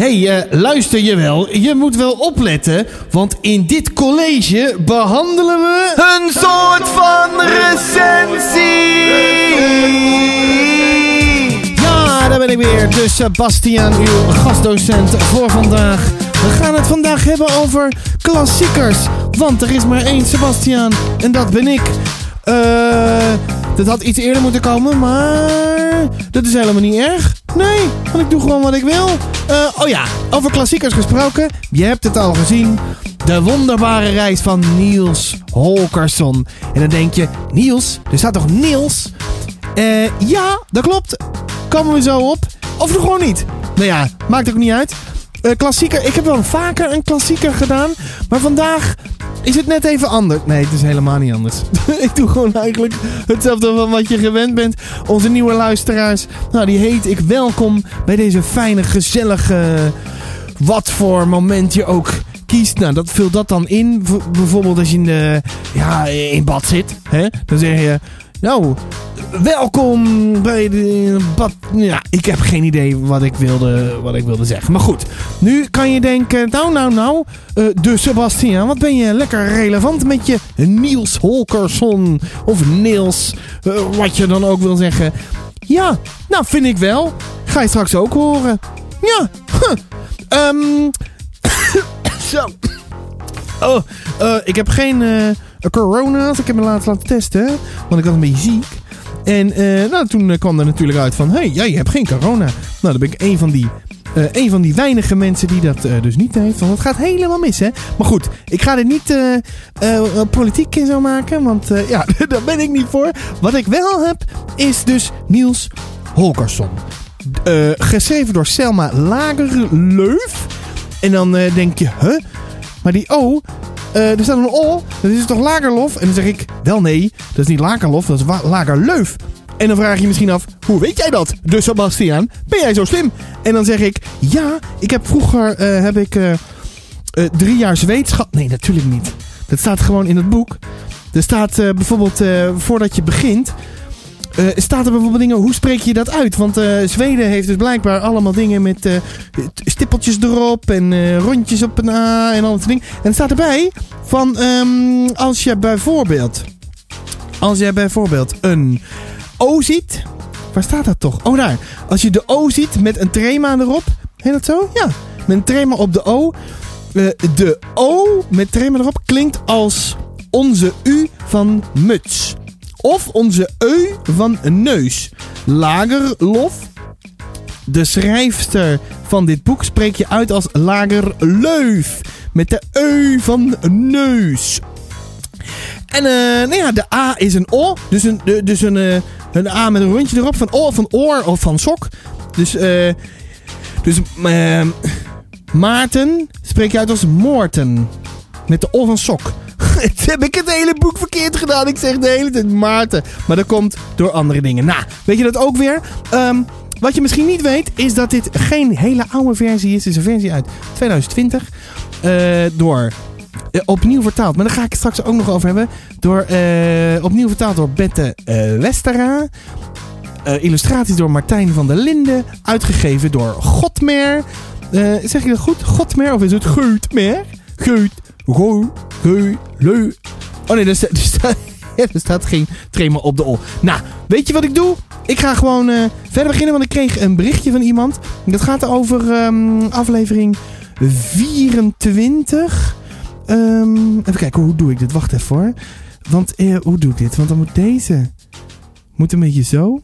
hey, uh, luister je wel. Je moet wel opletten, want in dit college behandelen we... Een soort van recensie! Ja, daar ben ik weer. Dus Sebastian, uw gastdocent voor vandaag. We gaan het vandaag hebben over klassiekers. Want er is maar één Sebastian en dat ben ik. Eh... Dat had iets eerder moeten komen, maar dat is helemaal niet erg. Nee, want ik doe gewoon wat ik wil. Uh, oh ja, over klassiekers gesproken. Je hebt het al gezien. De wonderbare reis van Niels Holkersson. En dan denk je, Niels? Er staat toch Niels? Uh, ja, dat klopt. Komen we zo op. Of nog gewoon niet. Nou ja, maakt ook niet uit. Uh, klassieker. Ik heb wel vaker een klassieker gedaan. Maar vandaag is het net even anders? Nee, het is helemaal niet anders. ik doe gewoon eigenlijk hetzelfde van wat je gewend bent. Onze nieuwe luisteraars, nou die heet ik welkom bij deze fijne, gezellige... Wat voor moment je ook kiest. Nou, dat vult dat dan in. bijvoorbeeld als je in, de, ja, in bad zit. Hè? Dan zeg je... Nou, welkom bij de. Ja, ik heb geen idee wat ik, wilde, wat ik wilde zeggen. Maar goed, nu kan je denken, nou, nou, nou, uh, de Sebastian, wat ben je lekker relevant met je Niels Holkersson of Niels, uh, wat je dan ook wil zeggen. Ja, nou, vind ik wel. Ga je straks ook horen. Ja, um, zo. Oh, uh, ik heb geen corona. Ik heb me laten laten testen, want ik was een beetje ziek. En uh, nou, toen kwam er natuurlijk uit van... Hé, hey, jij hebt geen corona. Nou, dan ben ik een van die... Uh, van die weinige mensen die dat dus niet heeft. Want het gaat helemaal mis, hè. Maar goed, ik ga er niet politiek in zo maken. Want ja, daar ben ik niet voor. Wat ik wel heb, is dus Niels Holgersson. geschreven door Selma Lagerleuf. En dan denk je, huh? Maar die O, uh, er staat een O, dat is toch Lagerlof? En dan zeg ik, wel nee, dat is niet Lagerlof, dat is Lagerleuf. En dan vraag je misschien af, hoe weet jij dat? Dus Sebastian, ben jij zo slim? En dan zeg ik, ja, ik heb vroeger, uh, heb ik uh, drie jaar gehad. Nee, natuurlijk niet. Dat staat gewoon in het boek. Er staat bijvoorbeeld, voordat je begint, uh, staat er bijvoorbeeld dingen, hoe spreek je dat uit? Want uh, Zweden heeft dus blijkbaar allemaal dingen met uh, stippeltjes erop en rondjes op een A en al dat dingen. En staat erbij van um, als je bijvoorbeeld, als je bijvoorbeeld een O ziet. Waar staat dat toch? Oh daar. Als je de O ziet met een trema erop. Heet dat zo? Ja. Met een trema op de O. de O met trema erop klinkt als onze U van muts. Of onze eu van neus. Lagerlof. De schrijfster van dit boek spreek je uit als Lagerleuf. Met de eu van neus. En uh, nou ja, de A is een O. Dus een, dus een, uh, een A met een rondje erop. Van O, van oor of van sok. Dus, uh, dus Maarten spreek je uit als Moorten. Met de O van sok. heb ik het hele boek verkeerd gedaan. Ik zeg de hele tijd Maarten. Maar dat komt door andere dingen. Nou, weet je dat ook weer? Um, wat je misschien niet weet, is dat dit geen hele oude versie is. Het is een versie uit 2020. Uh, door uh, opnieuw vertaald. Maar daar ga ik het straks ook nog over hebben. Door, uh, opnieuw vertaald door Bette Westera. illustraties door Martijn van der Linden. Uitgegeven door Godmer. zeg je dat goed? Godmer of is het Geutmer? Geut. Go, go, leu. Oh nee, er staat, er staat, geen trema op de O. Nou, weet je wat ik doe? Ik ga gewoon uh, verder beginnen, want ik kreeg een berichtje van iemand. Dat gaat over um, aflevering 24. Um, even kijken, hoe doe ik dit? Wacht even hoor. Want uh, hoe doe ik dit? Want dan moet deze... Moet een beetje zo.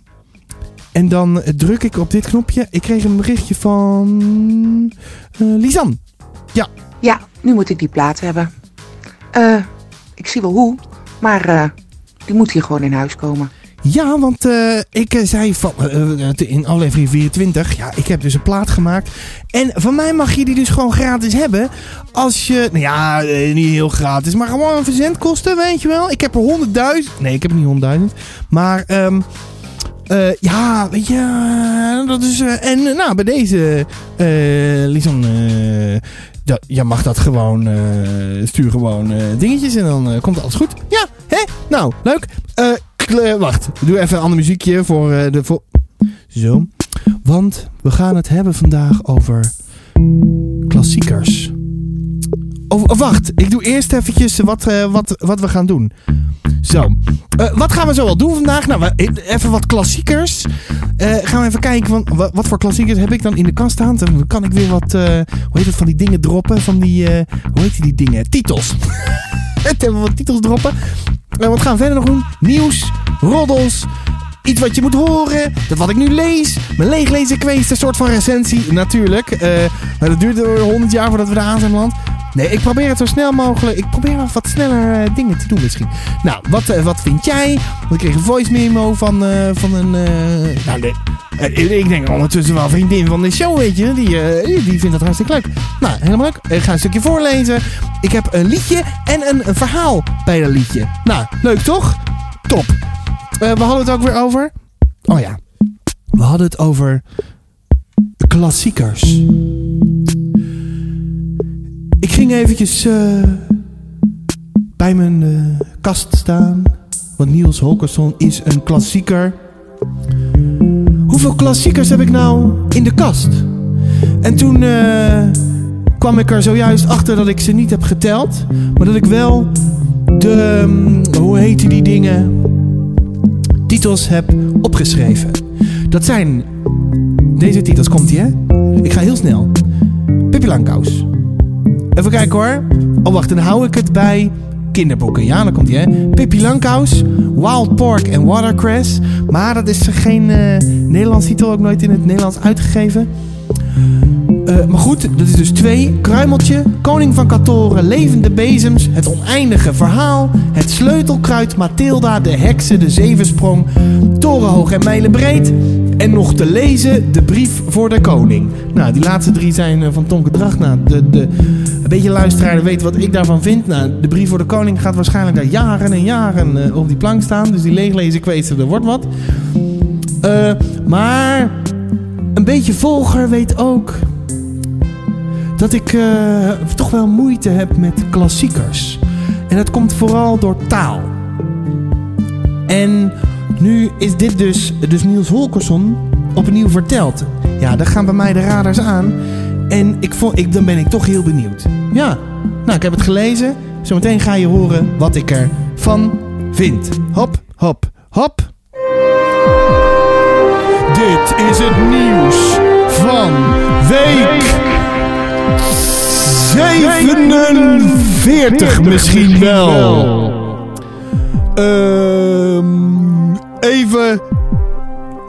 En dan druk ik op dit knopje. Ik kreeg een berichtje van... Uh, Lisan. Ja. Ja, nu moet ik die plaat hebben. Uh, ik zie wel hoe, maar uh, die moet hier gewoon in huis komen. Ja, want uh, ik zei van, in aflevering 24, ja, ik heb dus een plaat gemaakt. En van mij mag je die dus gewoon gratis hebben. Als je, nou ja, niet heel gratis, maar gewoon een verzendkosten, weet je wel. Ik heb er 100.000, nee, ik heb niet 100.000. Maar, um, ja, weet je, dat is. En nou, bij deze, uh, ja, je mag dat gewoon, uh, stuur gewoon uh, dingetjes en dan uh, komt alles goed. Ja, hè? Nou, leuk. wacht, doe even een ander muziekje voor de... Vo Zo. Want we gaan het hebben vandaag over klassiekers. Wacht, ik doe eerst eventjes wat, eh, wat, wat we gaan doen. Zo, Eh, wat gaan we zo wel doen vandaag? Nou, even wat klassiekers. Eh, gaan we even kijken, van, wat, voor klassiekers heb ik dan in de kast staan? Dan kan ik weer wat, hoe heet het, van die dingen droppen. Van die, hoe heet die dingen? Titels. Het hebben we wat titels droppen. En wat gaan we verder nog doen? Nieuws, roddels, iets wat je moet horen. Dat wat ik nu lees. Mijn leeglezen quiz, een soort van recensie natuurlijk. Eh, maar dat duurt er 100 jaar voordat we daar aan zijn land. Nee, ik probeer het zo snel mogelijk. Ik probeer wel wat sneller eh, dingen te doen misschien. Nou, wat, eh, wat vind jij? Want ik kreeg een voice memo van, van een... nou, nee. Ik denk ondertussen wel vriendin van de show, weet je. Die, die vindt dat hartstikke leuk. Nou, helemaal leuk. Ik ga een stukje voorlezen. Ik heb een liedje en een, een verhaal bij dat liedje. Nou, leuk toch? Top. Eh, we hadden het ook weer over... Oh ja. We hadden het over... Klassiekers. Ik ging eventjes eh, bij mijn eh, kast staan. Want Niels Holgersson is een klassieker. Hoeveel klassiekers heb ik nou in de kast? En toen kwam ik er zojuist achter dat ik ze niet heb geteld. Maar dat ik wel de, mm, hoe heet die dingen, titels heb opgeschreven. Dat zijn, deze titels komt ie hè. Ik ga heel snel. Pippi Langkous. Even kijken hoor. Oh wacht, dan hou ik het bij kinderboeken. Ja, dan komt ie hè. Pippi Langkous, Wild Pork en Watercress. Maar dat is geen eh, Nederlands titel, ook nooit in het Nederlands uitgegeven. Eh, maar goed, dat is dus twee. Kruimeltje, Koning van Katoren, Levende Bezems, Het Oneindige Verhaal, Het Sleutelkruid, Mathilda, De Heksen, De Zevensprong, Torenhoog en Mijlenbreed. En nog te lezen, De Brief voor de Koning. Nou, die laatste drie zijn eh, van Tonke Dracht. Nou, de, de, een beetje luisteraar weet wat ik daarvan vind. Nou, De Brief voor de Koning gaat waarschijnlijk daar jaren en jaren eh, op die plank staan. Dus die leeglezen kwezen, er wordt wat. Maar een beetje volger weet ook dat ik eh, toch wel moeite heb met klassiekers. En dat komt vooral door taal. En nu is dit dus, dus Niels Holkersson opnieuw verteld. Ja, daar gaan bij mij de radars aan. En ik ik, dan ben ik toch heel benieuwd. Ja, nou, ik heb het gelezen. Zometeen ga je horen wat ik ervan vind. Hop, hop, hop. Dit is het nieuws van week 47 misschien wel. Ehm, even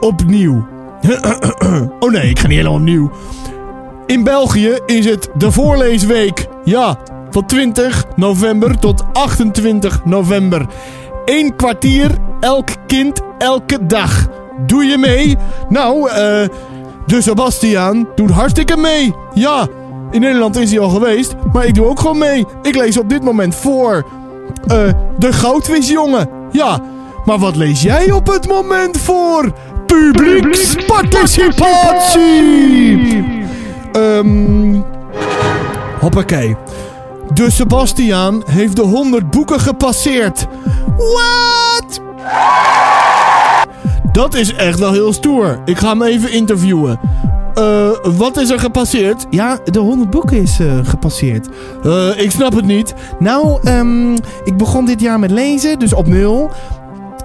opnieuw. Oh nee, ik ga niet helemaal opnieuw. In België is het de voorleesweek. Ja, van 20 november tot 28 november. Eén kwartier, elk kind, elke dag. Doe je mee? Nou, eh... de Sebastiaan doet hartstikke mee. Ja, in Nederland is hij al geweest, maar ik doe ook gewoon mee. Ik lees op dit moment voor... eh de Goudvisjongen. Ja, maar wat lees jij op het moment voor? Publieksparticipatie! Ehm... hoppakee. De Sebastiaan heeft de 100 boeken gepasseerd. What? Dat is echt wel heel stoer. Ik ga hem even interviewen. Eh, wat is er gepasseerd? Ja, de 100 boeken is eh, gepasseerd. Eh, ik snap het niet. Nou, ehm, ik begon dit jaar met lezen, dus op nul.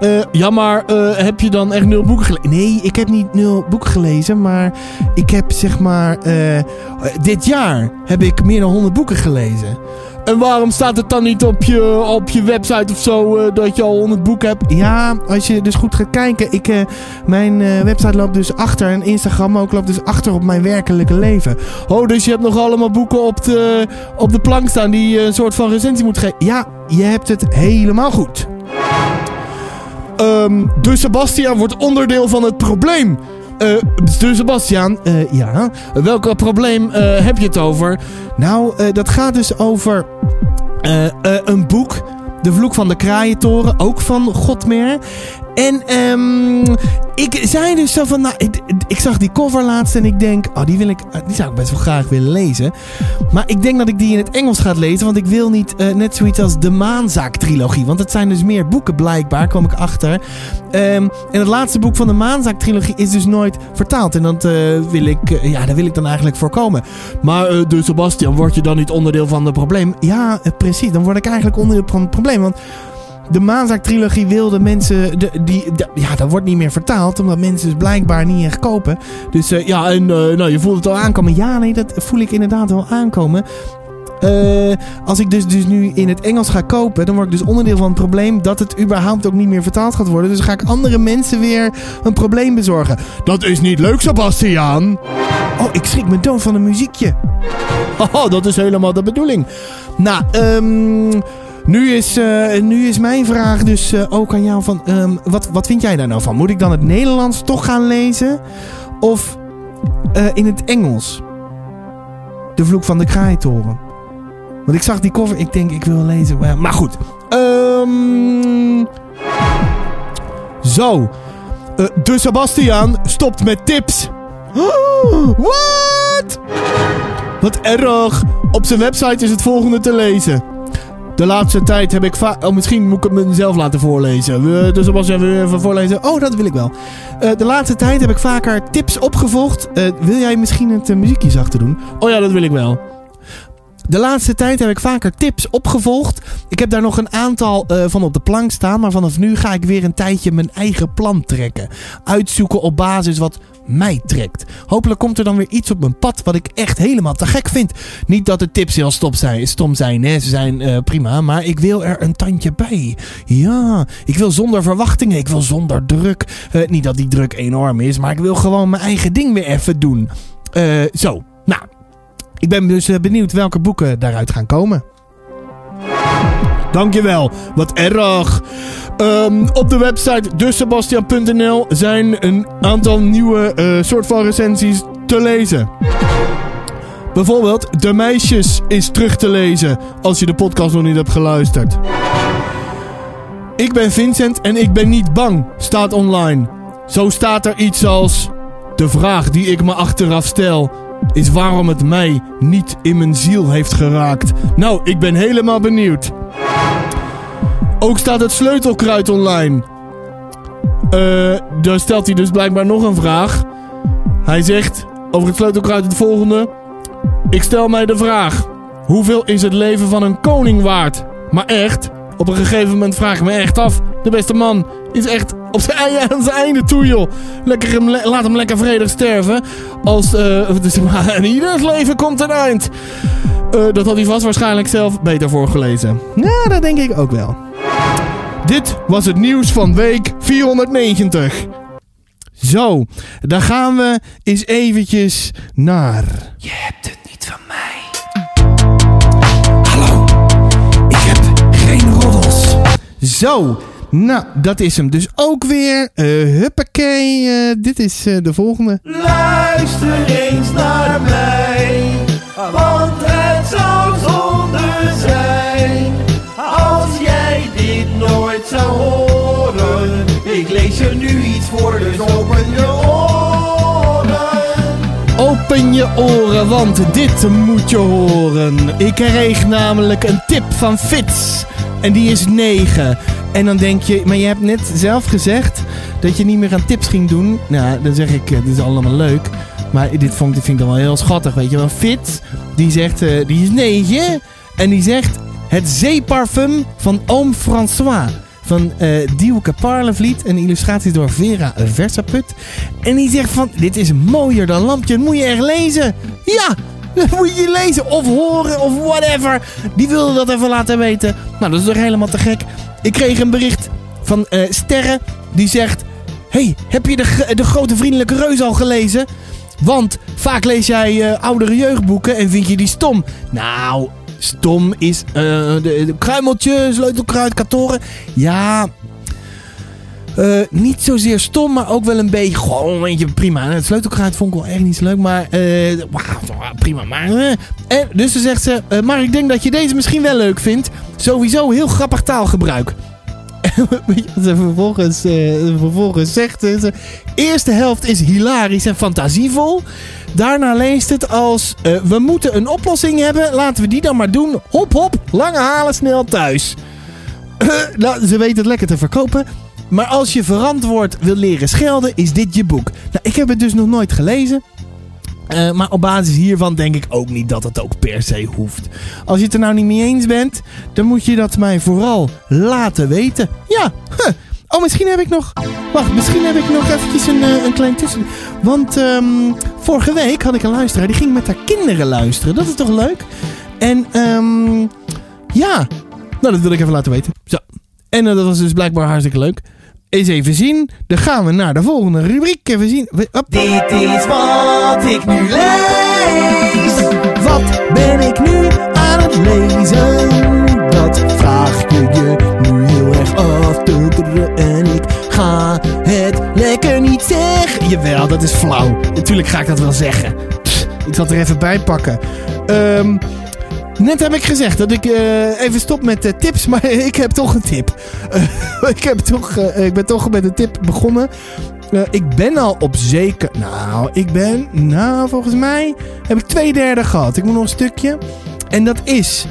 Eh, ja, maar heb je dan echt nul boeken gelezen? Nee, ik heb niet nul boeken gelezen, maar ik heb zeg maar... dit jaar heb ik meer dan 100 boeken gelezen. En waarom staat het dan niet op je, op je website of zo eh, dat je al 100 boeken hebt? Ja, als je dus goed gaat kijken. Ik, eh, mijn eh, website loopt dus achter en Instagram ook loopt dus achter op mijn werkelijke leven. Oh, dus je hebt nog allemaal boeken op de, op de plank staan die je een soort van recensie moet geven. Ja, je hebt het helemaal goed. Ehm, de Sebastiaan wordt onderdeel van het probleem. De Sebastiaan, eh, ja. Welk probleem heb je het over? Nou, dat gaat dus over een boek. De Vloek van de Kraaientoren, ook van Godmer. En ehm, ik zei dus zo van, nou, ik, zag die cover laatst en ik denk, oh, die wil ik, eh, die zou ik best wel graag willen lezen. Maar ik denk dat ik die in het Engels ga lezen, want ik wil niet eh, net zoiets als de Maanzaak-trilogie. Want het zijn dus meer boeken blijkbaar, kwam ik achter. Ehm, en het laatste boek van de Maanzaak-trilogie is dus nooit vertaald. En dat, eh, wil ik, ja, daar wil ik dan eigenlijk voorkomen. Maar de Sebastian, word je dan niet onderdeel van het probleem? Ja, precies. Dan word ik eigenlijk onderdeel van het probleem. Want de Maanzaak-trilogie wilde mensen... De, die, ja, dat wordt niet meer vertaald. Omdat mensen dus blijkbaar niet echt kopen. Dus ja, en nou, je voelt het al aankomen. Ja, nee, dat voel ik inderdaad wel aankomen. Uh, als ik dus, dus nu in het Engels ga kopen, dan word ik dus onderdeel van het probleem dat het überhaupt ook niet meer vertaald gaat worden. Dus ga ik andere mensen weer een probleem bezorgen. Dat is niet leuk, Sebastiaan. Oh, ik schrik me dood van een muziekje. Oh, dat is helemaal de bedoeling. Nou, um, nu is, uh, nu is mijn vraag dus uh, ook aan jou van... Um, wat, wat vind jij daar nou van? Moet ik dan het Nederlands toch gaan lezen? Of in het Engels? De vloek van de kraaitoren. Want ik zag die cover, ik denk ik wil lezen. Maar goed. Um, zo. De Sebastiaan stopt met tips. Wat? Wat erg. Op zijn website is het volgende te lezen. De laatste tijd heb ik vaak... Oh, misschien moet ik het mezelf laten voorlezen. Dus Sebastiaan wil even voorlezen. Oh, dat wil ik wel. Uh, de laatste tijd heb ik vaker tips opgevolgd. Uh, wil jij misschien het muziekje zachter doen? Oh ja, dat wil ik wel. De laatste tijd heb ik vaker tips opgevolgd. Ik heb daar nog een aantal uh, van op de plank staan. Maar vanaf nu ga ik weer een tijdje mijn eigen plan trekken. Uitzoeken op basis wat mij trekt. Hopelijk komt er dan weer iets op mijn pad wat ik echt helemaal te gek vind. Niet dat de tips heel stop zijn, stom zijn, hè. ze zijn uh, prima. Maar ik wil er een tandje bij. Ja, ik wil zonder verwachtingen. Ik wil zonder druk. Uh, niet dat die druk enorm is, maar ik wil gewoon mijn eigen ding weer even doen. zo, nou, ik ben dus eh, benieuwd welke boeken daaruit gaan komen. Dankjewel, wat erg. Um, op de website desebastian.nl zijn een aantal nieuwe uh, soort van recensies te lezen. Bijvoorbeeld De Meisjes is terug te lezen als je de podcast nog niet hebt geluisterd. Ik ben Vincent en ik ben niet bang, staat online. Zo staat er iets als... De vraag die ik me achteraf stel is waarom het mij niet in mijn ziel heeft geraakt. Nou, ik ben helemaal benieuwd. Ook staat het sleutelkruid online. Uh, daar stelt hij dus blijkbaar nog een vraag. Hij zegt over het sleutelkruid het volgende. Ik stel mij de vraag. Hoeveel is het leven van een koning waard? Maar echt, op een gegeven moment vraag ik me echt af. De beste man is echt op zijn, aan zijn einde toe, joh. Lekker hem, laat hem lekker vredig sterven. Als, uh, dus, in ieders leven komt een eind. Uh, dat had hij vast waarschijnlijk zelf beter voorgelezen. Ja, dat denk ik ook wel. Dit was het nieuws van week 490. Zo, dan gaan we eens eventjes naar... Je hebt het niet van mij. Hallo, ik heb geen roddels. Zo, nou, dat is hem dus ook weer. Uh, huppakee, uh, dit is uh, de volgende. Luister eens naar mij, want het zou zonde zijn als jij dit nooit zou horen. Ik lees je nu iets voor, dus open je. Je oren, want dit moet je horen. Ik kreeg namelijk een tip van Fits. En die is 9. En dan denk je, maar je hebt net zelf gezegd dat je niet meer aan tips ging doen. Nou, dan zeg ik, dit is allemaal leuk. Maar dit, vond, vind ik dan wel heel schattig, weet je wel. Fit, die zegt, uh, die is 9. En die zegt, het zeeparfum van oom François. Van uh, Dielke Parlevliet. Een illustratie door Vera Versaput. En die zegt van, dit is mooier dan lampje. Moet je echt lezen. Ja, dat moet je lezen of horen of whatever. Die wilde dat even laten weten. Nou, dat is toch helemaal te gek. Ik kreeg een bericht van uh, Sterre. Die zegt... hey, heb je de, de grote vriendelijke reus al gelezen? Want vaak lees jij uh, oudere jeugdboeken en vind je die stom. Nou, stom is uh, de, kruimeltje, sleutelkruid, katoren. Ja, uh, niet zozeer stom, maar ook wel een beetje. Gewoon een beetje prima. Het sleutelkruid vond ik wel echt niet zo leuk, maar. Wow, prima. Maar. En, dus ze zegt ze. maar ik denk dat je deze misschien wel leuk vindt. Sowieso heel grappig taalgebruik. wat ze vervolgens, eh, vervolgens zegt? Eh, ze- eerste helft is hilarisch en fantasievol. Daarna leest het als... eh, we moeten een oplossing hebben. Laten we die dan maar doen. Hop, hop. Lange halen, snel thuis. nou, ze weten het lekker te verkopen. Maar als je verantwoord wil leren schelden, is dit je boek. Nou, ik heb het dus nog nooit gelezen. Eh, maar op basis hiervan denk ik ook niet dat het ook per se hoeft. Als je het er nou niet mee eens bent, dan moet je dat mij vooral laten weten. Ja. Oh, misschien heb ik nog... Wacht, misschien heb ik nog eventjes een, eh, een klein tussen... Want ehm, vorige week had ik een luisteraar, die ging met haar kinderen luisteren. Dat is toch leuk? En ehm, ja, nou dat wil ik even laten weten. Zo. En eh, dat was dus blijkbaar hartstikke leuk. Eens even zien. Dan gaan we naar de volgende rubriek. Even zien. Dit is wat ik nu lees. Wat ben ik nu aan het lezen? Dat vraag je je nu heel erg af. Tuduru, En ik ga het lekker niet zeggen. Jawel, dat is flauw. Natuurlijk ga ik dat wel zeggen. Ik zal het er even bij pakken. Ehm, net heb ik gezegd dat ik eh, even stop met de tips, maar ik heb toch een tip. Eh, ik, heb toch, eh, ik ben toch met een tip begonnen. Ik ben al op zeker. Nou, ik ben. Nou, volgens mij heb ik twee derde gehad. Ik moet nog een stukje. En dat is.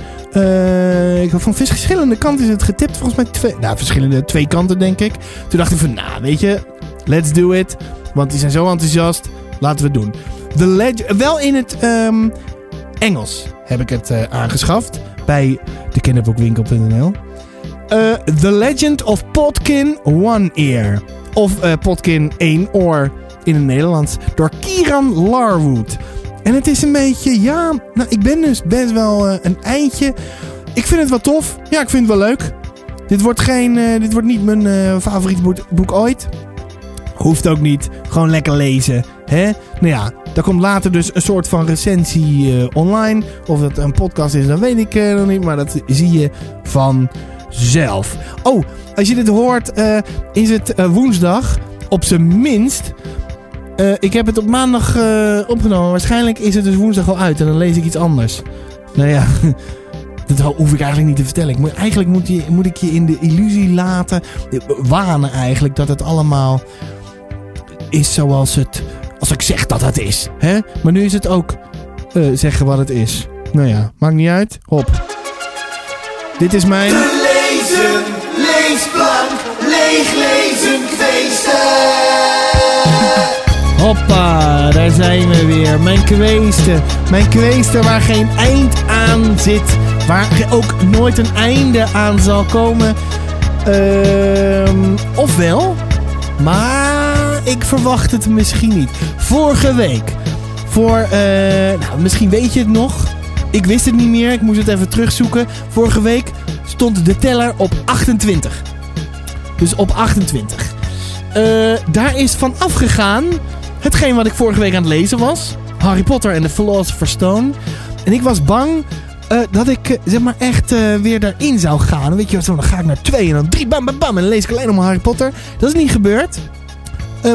Ik van verschillende kanten is het getipt. Volgens mij twee. Nou, verschillende twee kanten, denk ik. Toen dacht ik van, nou, weet je, let's do it. Want die zijn zo enthousiast. Laten we het doen. The Leg wel in het ehm, Engels heb ik het eh, aangeschaft. Bij de kinderboekwinkel.nl. Eh, The Legend of Potkin One Ear. Of Potkin één oor in het Nederlands. Door Kieran Larwood. En het is een beetje, ja, nou, ik ben dus best wel eh, een eindje. Ik vind het wel tof. Ja, ik vind het wel leuk. Dit wordt, geen, eh, dit wordt niet mijn eh, favoriet boek, ooit. Hoeft ook niet. Gewoon lekker lezen. Hè? Nou ja, daar komt later dus een soort van recensie online. Of het een podcast is, dat weet ik eh, nog niet. Maar dat zie je vanzelf. Oh, als je dit hoort, is het woensdag. Op zijn minst. Eh, ik heb het op maandag eh, opgenomen. Waarschijnlijk is het dus woensdag al uit. En dan lees ik iets anders. Nou ja, dat hoef ik eigenlijk niet te vertellen. Moet, eigenlijk moet, je, moet ik je in de illusie laten. eh, Wanen eigenlijk dat het allemaal is zoals het. Als ik zeg dat het is. Hè? Maar nu is het ook zeggen wat het is. Nou ja, maakt niet uit. Hop. Dit is mijn. Lezen, leesplank, leeglezen, kweesten. Hoppa, daar zijn we weer. Mijn kweesten. Mijn kweesten waar geen eind aan zit. Waar ook nooit een einde aan zal komen. Ehm ofwel. Maar ik verwacht het misschien niet. Vorige week. Voor, eh, nou, misschien weet je het nog. Ik wist het niet meer. Ik moest het even terugzoeken. Vorige week stond de teller op 28. Dus op 28. Eh, daar is van afgegaan hetgeen wat ik vorige week aan het lezen was. Harry Potter en de Philosopher's Stone. En ik was bang eh, dat ik eh, zeg maar echt eh, weer daarin zou gaan. Weet je zo, dan ga ik naar twee en dan drie, bam, bam, bam. En dan lees ik alleen maar Harry Potter. Dat is niet gebeurd.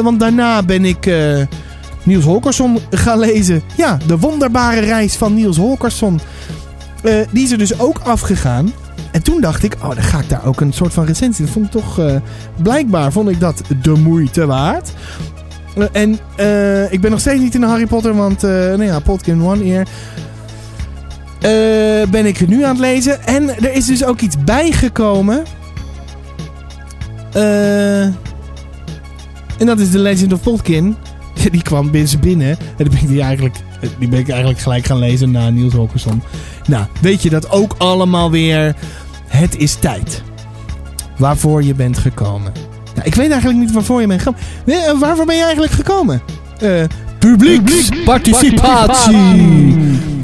Want daarna ben ik Niels Holgersson gaan lezen. Ja, de wonderbare reis van Niels Holgersson. Eh, die is er dus ook afgegaan. En toen dacht ik, oh, dan ga ik daar ook een soort van recensie. Dat vond ik toch, blijkbaar vond ik dat de moeite waard. Eh, en eh, ik ben nog steeds niet in de Harry Potter, want, eh nou ja, Potkin One Ear. Ben ik nu aan het lezen. En er is dus ook iets bijgekomen. En dat is The Legend of Potkin. Die kwam binnen binnen. En die ben ik, die eigenlijk, die ben ik eigenlijk gelijk gaan lezen na Niels Holgersson. Nou, weet je dat ook allemaal weer? Het is tijd. Waarvoor je bent gekomen. Nou, ik weet eigenlijk niet waarvoor je bent gekomen. Nee, eh, waarvoor ben je eigenlijk gekomen? Eh publieksparticipatie.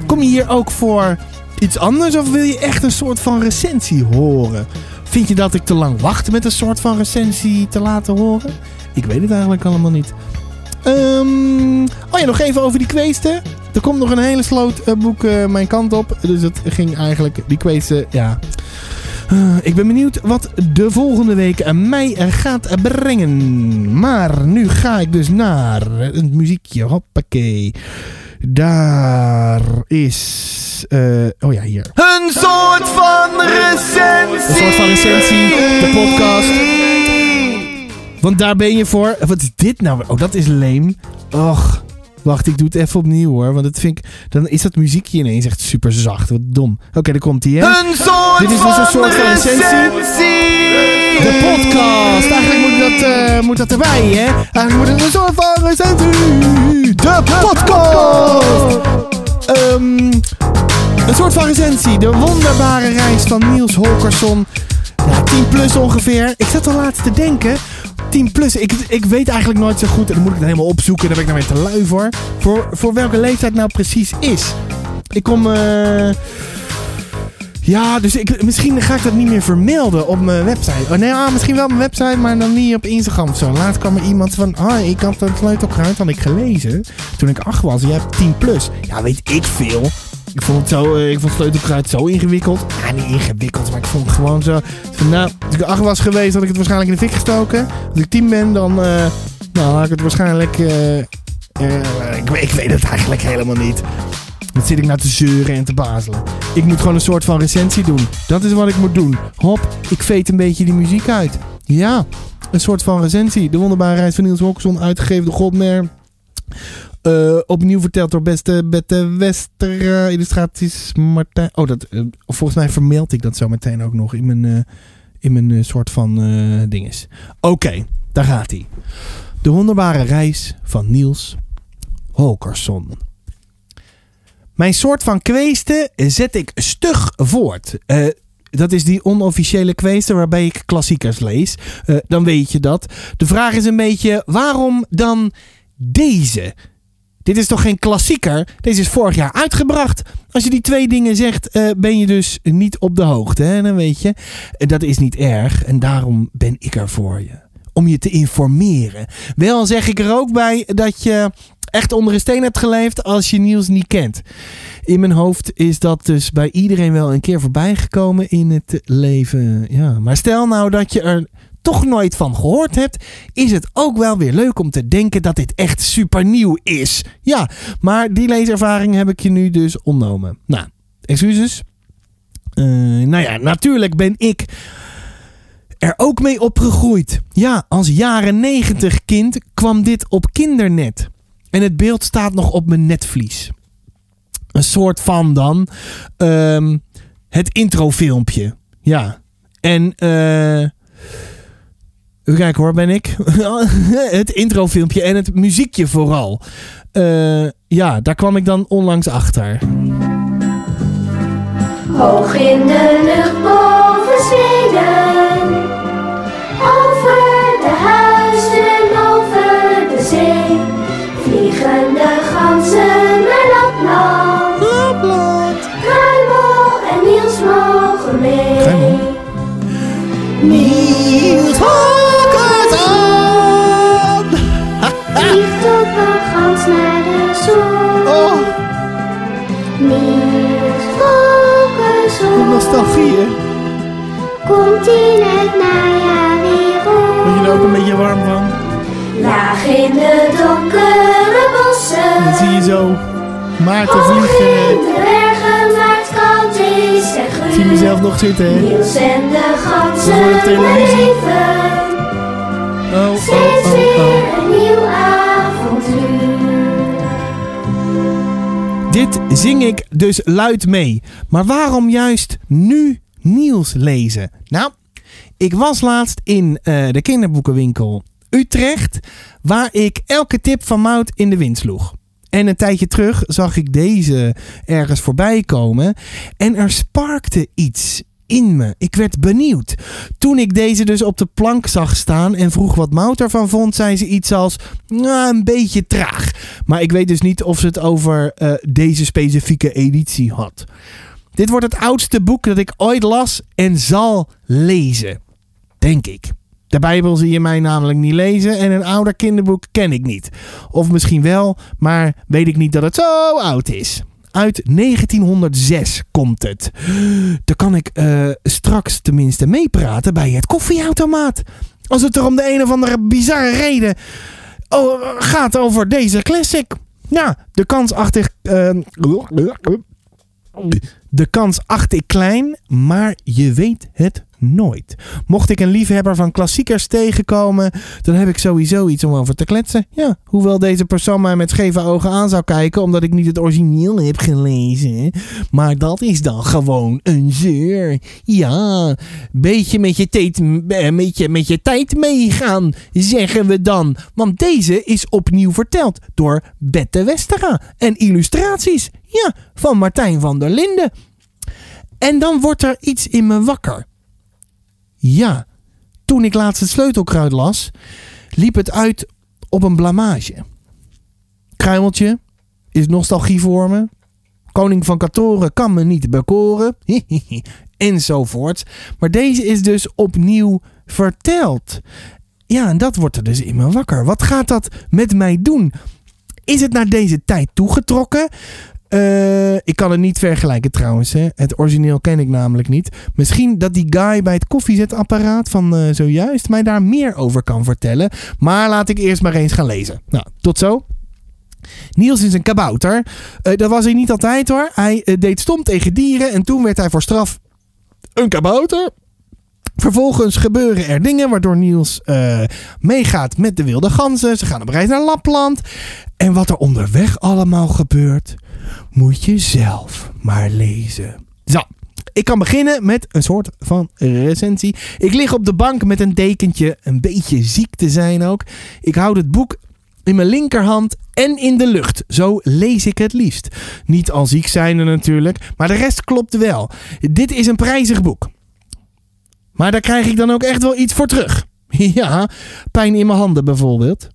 Kom je hier ook voor iets anders of wil je echt een soort van recensie horen? Vind je dat ik te lang wacht met een soort van recensie te laten horen? Ik weet het eigenlijk allemaal niet. Ehm, oh ja, nog even over die kweesten. Er komt nog een hele sloot eh, boek eh, mijn kant op. Dus het ging eigenlijk, die kweesten, ja. Eh, ik ben benieuwd wat de volgende week mij gaat brengen. Maar nu ga ik dus naar het muziekje. Hoppakee. Daar is is... eh, oh ja, hier. Een soort van recensie. Een soort van recensie, de podcast. Want daar ben je voor. Wat is dit nou? Oh, dat is leem. Och, wacht, ik doe het even opnieuw hoor. Want dat vind ik, dan is dat muziekje ineens echt super zacht. Wat dom. Oké, daar komt hij. Een soort Dit is dus een soort van recensie. De podcast. Eigenlijk moet dat, eh, moet dat erbij, hè? Eigenlijk moet het een soort van recensie. De podcast. Ehm, een soort van recensie. De wonderbare reis van Niels Holkersson. Ja, 10 plus ongeveer. Ik zat al laatst te denken. 10 plus. Ik, ik weet eigenlijk nooit zo goed. En dan moet ik het helemaal opzoeken. Daar ben ik nou weer te lui voor. Voor, voor welke leeftijd nou precies is. Ik kom... eh ja, dus ik, misschien ga ik dat niet meer vermelden op mijn website. Oh nee, ah, misschien wel op mijn website, maar dan niet op Instagram of zo. Laatst kwam er iemand van, ah, ik had het sleutelkruid, had ik gelezen. Toen ik acht was, je hebt 10 plus. Ja, weet ik veel. Ik vond het zo, eh, ik vond sleutelkruid zo ingewikkeld. Ja, niet ingewikkeld, maar ik vond het gewoon zo. Nou, als ik acht was geweest, had ik het waarschijnlijk in de fik gestoken. Als ik 10 ben, dan, eh, nou, had ik het waarschijnlijk, eh, ik, ik weet het eigenlijk helemaal niet. Wat zit ik nou te zeuren en te bazelen? Ik moet gewoon een soort van recensie doen. Dat is wat ik moet doen. Hop, ik veet een beetje die muziek uit. Ja, een soort van recensie. De wonderbare van Niels Holkersson, uitgegeven door Godmer. Eh, opnieuw verteld door beste Bette Wester. illustraties Martijn. Oh, dat, eh, volgens mij vermeld ik dat zo meteen ook nog in mijn, eh, in mijn soort van dinges. Oké, daar gaat hij. De wonderbare reis van Niels Holkersson. Mijn soort van kweesten zet ik stug voort. Dat is die onofficiële kweesten waarbij ik klassiekers lees. Dan weet je dat. De vraag is een beetje, waarom dan deze? Dit is toch geen klassieker? Deze is vorig jaar uitgebracht. Als je die twee dingen zegt, eh, ben je dus niet op de hoogte. Hè? Dan weet je, Eh, dat is niet erg. En daarom ben ik er voor je. Om je te informeren. Wel zeg ik er ook bij dat je echt onder een steen hebt geleefd als je Niels niet kent. In mijn hoofd is dat dus bij iedereen wel een keer voorbij gekomen in het leven. Ja, maar stel nou dat je er toch nooit van gehoord hebt, is het ook wel weer leuk om te denken dat dit echt super nieuw is. Ja, maar die leeservaring heb ik je nu dus ontnomen. Nou, excuses. Eh, nou ja, natuurlijk ben ik er ook mee opgegroeid. Ja, als jaren 90 kind kwam dit op kindernet. En het beeld staat nog op mijn netvlies. Een soort van dan. ehm, het introfilmpje. Ja. En eh. Even kijken hoor, ben ik? het introfilmpje en het muziekje vooral. Eh, ja, daar kwam ik dan onlangs achter. Hoog in de lucht boven Zweden, over de huizen, over de zee, vliegen de ganzen naar Lapland. Lapland. Kruimel en Niels mogen mee. Kruimel? Niels naar de zon. Oh, wat nostalgie hè? Komt in het najaar weer Word je er ook een beetje warm van? Laag in de donkere bossen. Dan zie je zo Maarten Hoog in vliegen. de bergen het koud is en Ik zie mezelf nog zitten hè? Niels en de ganzen beleven. Oh, oh, oh. Dit zing ik dus luid mee. Maar waarom juist nu Niels lezen? Nou, ik was laatst in eh, de kinderboekenwinkel Utrecht, waar ik elke tip van Mout in de wind sloeg. En een tijdje terug zag ik deze ergens voorbij komen. En er sparkte iets in me. Ik werd benieuwd. Toen ik deze dus op de plank zag staan en vroeg wat Mout ervan vond, zei ze iets als: nou, een beetje traag. Maar ik weet dus niet of ze het over eh, deze specifieke editie had. Dit wordt het oudste boek dat ik ooit las en zal lezen. Denk ik. De Bijbel zie je mij namelijk niet lezen en een ouder kinderboek ken ik niet. Of misschien wel, maar weet ik niet dat het zo oud is. Uit 1906 komt het. Dan kan ik eh, straks tenminste meepraten bij het koffieautomaat. Als het er om de een of andere bizarre reden oh, gaat over deze classic. Ja, de kans achter. eh, De kans acht ik klein, maar je weet het nooit. Mocht ik een liefhebber van klassiekers tegenkomen, dan heb ik sowieso iets om over te kletsen. Ja, hoewel deze persoon mij met scheve ogen aan zou kijken omdat ik niet het origineel heb gelezen. Maar dat is dan gewoon een zeur. Ja, beetje met je, tijd, eh, met je, met je tijd meegaan, zeggen we dan. Want deze is opnieuw verteld door Bette Westera en illustraties. Ja, van Martijn van der Linden. En dan wordt er iets in me wakker. Ja, toen ik laatst het sleutelkruid las, liep het uit op een blamage. Kruimeltje is nostalgie voor me. Koning van Katoren kan me niet bekoren. Enzovoort. Maar deze is dus opnieuw verteld. Ja, en dat wordt er dus in me wakker. Wat gaat dat met mij doen? Is het naar deze tijd toegetrokken? Eh, ik kan het niet vergelijken trouwens. Hè. Het origineel ken ik namelijk niet. Misschien dat die guy bij het koffiezetapparaat van eh, zojuist mij daar meer over kan vertellen. Maar laat ik eerst maar eens gaan lezen. Nou, tot zo. Niels is een kabouter. Eh, dat was hij niet altijd hoor. Hij deed stom tegen dieren en toen werd hij voor straf een kabouter. Vervolgens gebeuren er dingen waardoor Niels meegaat met de wilde ganzen. Ze gaan op reis naar Lapland. En wat er onderweg allemaal gebeurt, moet je zelf maar lezen. Zo, ik kan beginnen met een soort van recensie. Ik lig op de bank met een dekentje, een beetje ziek te zijn ook. Ik houd het boek in mijn linkerhand en in de lucht. Zo lees ik het liefst. Niet al ziek zijnde natuurlijk, maar de rest klopt wel. Dit is een prijzig boek. Maar daar krijg ik dan ook echt wel iets voor terug. Ja, pijn in mijn handen bijvoorbeeld.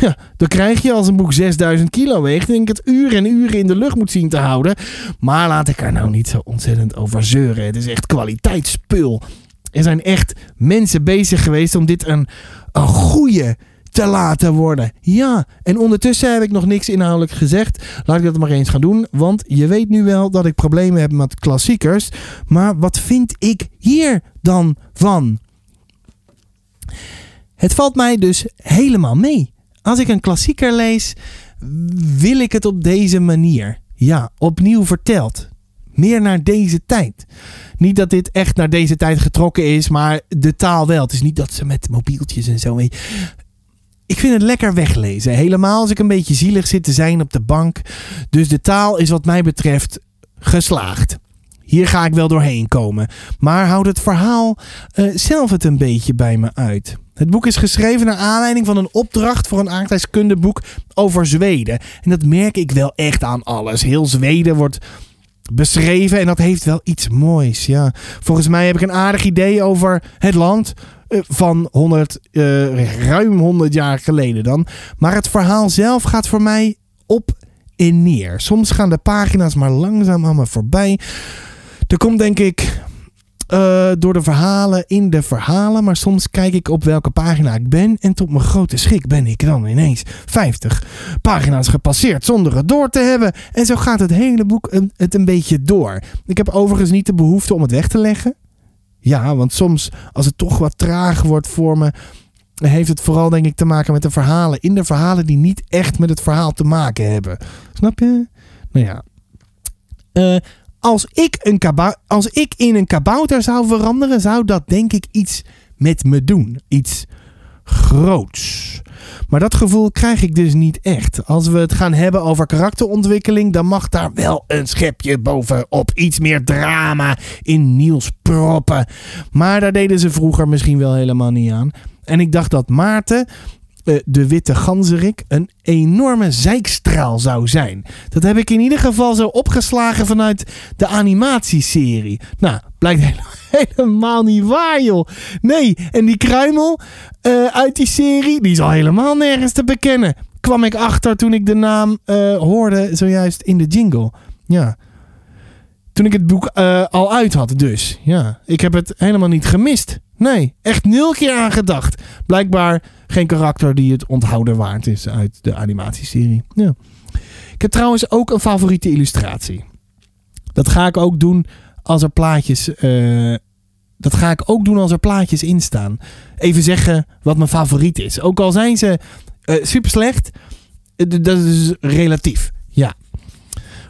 Ja, dan krijg je als een boek 6000 kilo weegt. Denk ik het uren en uren in de lucht moet zien te houden. Maar laat ik er nou niet zo ontzettend over zeuren. Het is echt kwaliteitsspul. Er zijn echt mensen bezig geweest om dit een, een goede te laten worden. Ja, en ondertussen heb ik nog niks inhoudelijk gezegd. Laat ik dat maar eens gaan doen. Want je weet nu wel dat ik problemen heb met klassiekers. Maar wat vind ik hier dan van? Het valt mij dus helemaal mee. Als ik een klassieker lees, wil ik het op deze manier. Ja, opnieuw verteld. Meer naar deze tijd. Niet dat dit echt naar deze tijd getrokken is, maar de taal wel. Het is niet dat ze met mobieltjes en zo. Ik vind het lekker weglezen. Helemaal als ik een beetje zielig zit te zijn op de bank. Dus de taal is wat mij betreft geslaagd. Hier ga ik wel doorheen komen. Maar houd het verhaal eh, zelf het een beetje bij me uit. Het boek is geschreven naar aanleiding van een opdracht voor een aardrijkskundeboek over Zweden. En dat merk ik wel echt aan alles. Heel Zweden wordt beschreven en dat heeft wel iets moois. Ja. Volgens mij heb ik een aardig idee over het land eh, van 100, eh, ruim 100 jaar geleden dan. Maar het verhaal zelf gaat voor mij op en neer. Soms gaan de pagina's maar langzaam aan me voorbij. Er komt denk ik eh, door de verhalen in de verhalen. Maar soms kijk ik op welke pagina ik ben. En tot mijn grote schrik ben ik dan ineens 50 pagina's gepasseerd zonder het door te hebben. En zo gaat het hele boek het een beetje door. Ik heb overigens niet de behoefte om het weg te leggen. Ja, want soms als het toch wat traag wordt voor me. Heeft het vooral denk ik te maken met de verhalen. In de verhalen die niet echt met het verhaal te maken hebben. Snap je? Nou ja. Eh, als, ik een als ik in een kabouter zou veranderen, zou dat denk ik iets met me doen. Iets groots. Maar dat gevoel krijg ik dus niet echt. Als we het gaan hebben over karakterontwikkeling, dan mag daar wel een schepje bovenop. Iets meer drama in Niels proppen. Maar daar deden ze vroeger misschien wel helemaal niet aan. En ik dacht dat Maarten, eh, de witte ganzerik, een enorme zijkstraal zou zijn. Dat heb ik in ieder geval zo opgeslagen vanuit de animatieserie. Nou, blijkt hele- helemaal niet waar, joh. Nee, en die kruimel eh, uit die serie, die is al helemaal nergens te bekennen. Kwam ik achter toen ik de naam eh, hoorde, zojuist in de jingle. Ja. Toen ik het boek al uit had, dus. Ja, ik heb het helemaal niet gemist. Nee, echt nul keer aan gedacht. Blijkbaar geen karakter die het onthouden waard is uit de animatieserie. Ja. Ik heb trouwens ook een favoriete illustratie. Dat ga ik ook doen als er plaatjes. eh, dat ga ik ook doen als er plaatjes in staan. Even zeggen wat mijn favoriet is. Ook al zijn ze super slecht. Dat is relatief. Ja.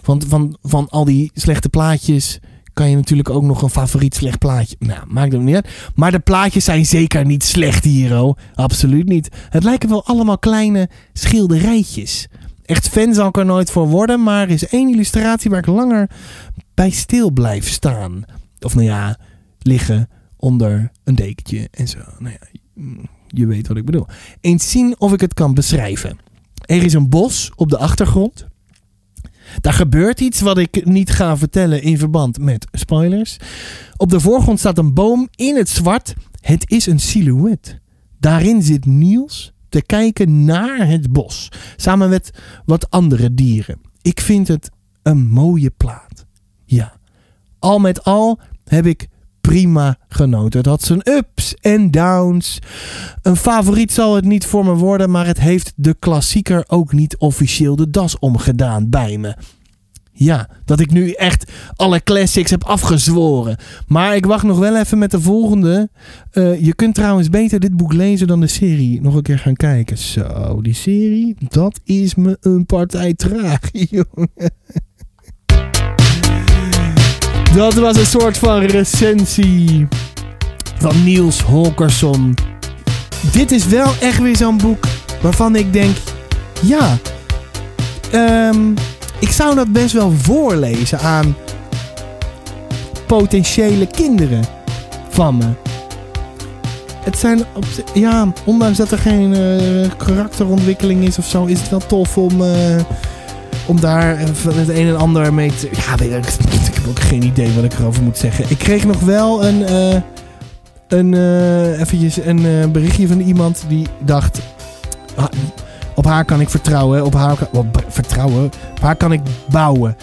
Want van, van al die slechte plaatjes kan je natuurlijk ook nog een favoriet slecht plaatje. Nou, maakt het niet uit. Maar de plaatjes zijn zeker niet slecht hier, oh. Absoluut niet. Het lijken wel allemaal kleine schilderijtjes. Echt fan zal ik er nooit voor worden, maar er is één illustratie waar ik langer bij stil blijf staan. Of nou ja, liggen onder een dekentje en zo. Nou ja, je weet wat ik bedoel. Eens zien of ik het kan beschrijven. Er is een bos op de achtergrond. Daar gebeurt iets wat ik niet ga vertellen in verband met spoilers. Op de voorgrond staat een boom in het zwart. Het is een silhouet. Daarin zit Niels te kijken naar het bos. Samen met wat andere dieren. Ik vind het een mooie plaat. Ja. Al met al heb ik prima genoten. Het had zijn ups en downs. Een favoriet zal het niet voor me worden, maar het heeft de klassieker ook niet officieel de das omgedaan bij me. Ja, dat ik nu echt alle classics heb afgezworen. Maar ik wacht nog wel even met de volgende. Eh, je kunt trouwens beter dit boek lezen dan de serie nog een keer gaan kijken. Zo, die serie, dat is me een partij traag, jongen. Dat was een soort van recensie van Niels Holkersson. Dit is wel echt weer zo'n boek waarvan ik denk: ja, ehm, ik zou dat best wel voorlezen aan potentiële kinderen van me. Het zijn, ja, ondanks dat er geen eh, karakterontwikkeling is of zo, is het wel tof om, eh, om daar even het een en ander mee te. Ja, weet ik, ik heb ook geen idee wat ik erover moet zeggen. Ik kreeg nog wel een, eh, een, eh, eventjes een eh, berichtje van iemand die dacht. op haar kan ik vertrouwen. Op haar kan, op, vertrouwen. Op haar kan ik bouwen.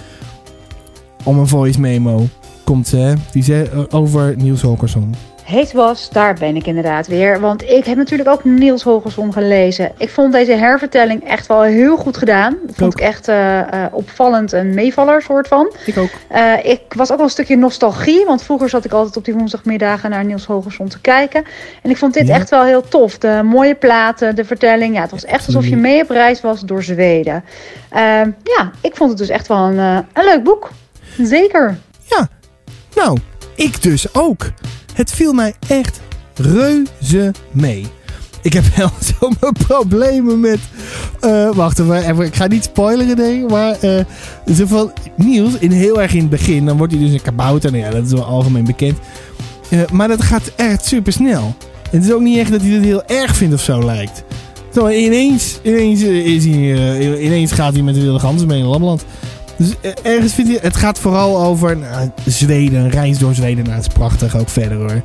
Om een voice memo. Komt ze, hè? Die zei eh, over Niels Holkersson. Heet was, daar ben ik inderdaad weer. Want ik heb natuurlijk ook Niels Holgersson gelezen. Ik vond deze hervertelling echt wel heel goed gedaan. Dat vond ik echt eh, eh, opvallend een meevaller soort van. Ik ook. Eh, ik was ook wel een stukje nostalgie. Want vroeger zat ik altijd op die woensdagmiddagen naar Niels Holgersson te kijken. En ik vond dit Ja. echt wel heel tof. De mooie platen, de vertelling. Ja, het was echt alsof je mee op reis was door Zweden. Eh, ja, ik vond het dus echt wel een, een leuk boek. Zeker. Ja, nou, ik dus ook. Het viel mij echt reuze mee. Ik heb wel zo mijn problemen met. eh, wacht even, ik ga niet spoileren, denk ik. Maar eh, zo van Niels, in heel erg in het begin, dan wordt hij dus een kabouter. Nou ja, dat is wel algemeen bekend. Eh, maar dat gaat echt super snel. Het is ook niet echt dat hij het heel erg vindt of zo lijkt. Zo, ineens, ineens, eh, is hij, eh, ineens gaat hij met de wilde ganzen mee in Lapland. Dus eh, ergens vind je, het gaat vooral over nou, Zweden, reis door Zweden. Nou, is prachtig, ook verder hoor.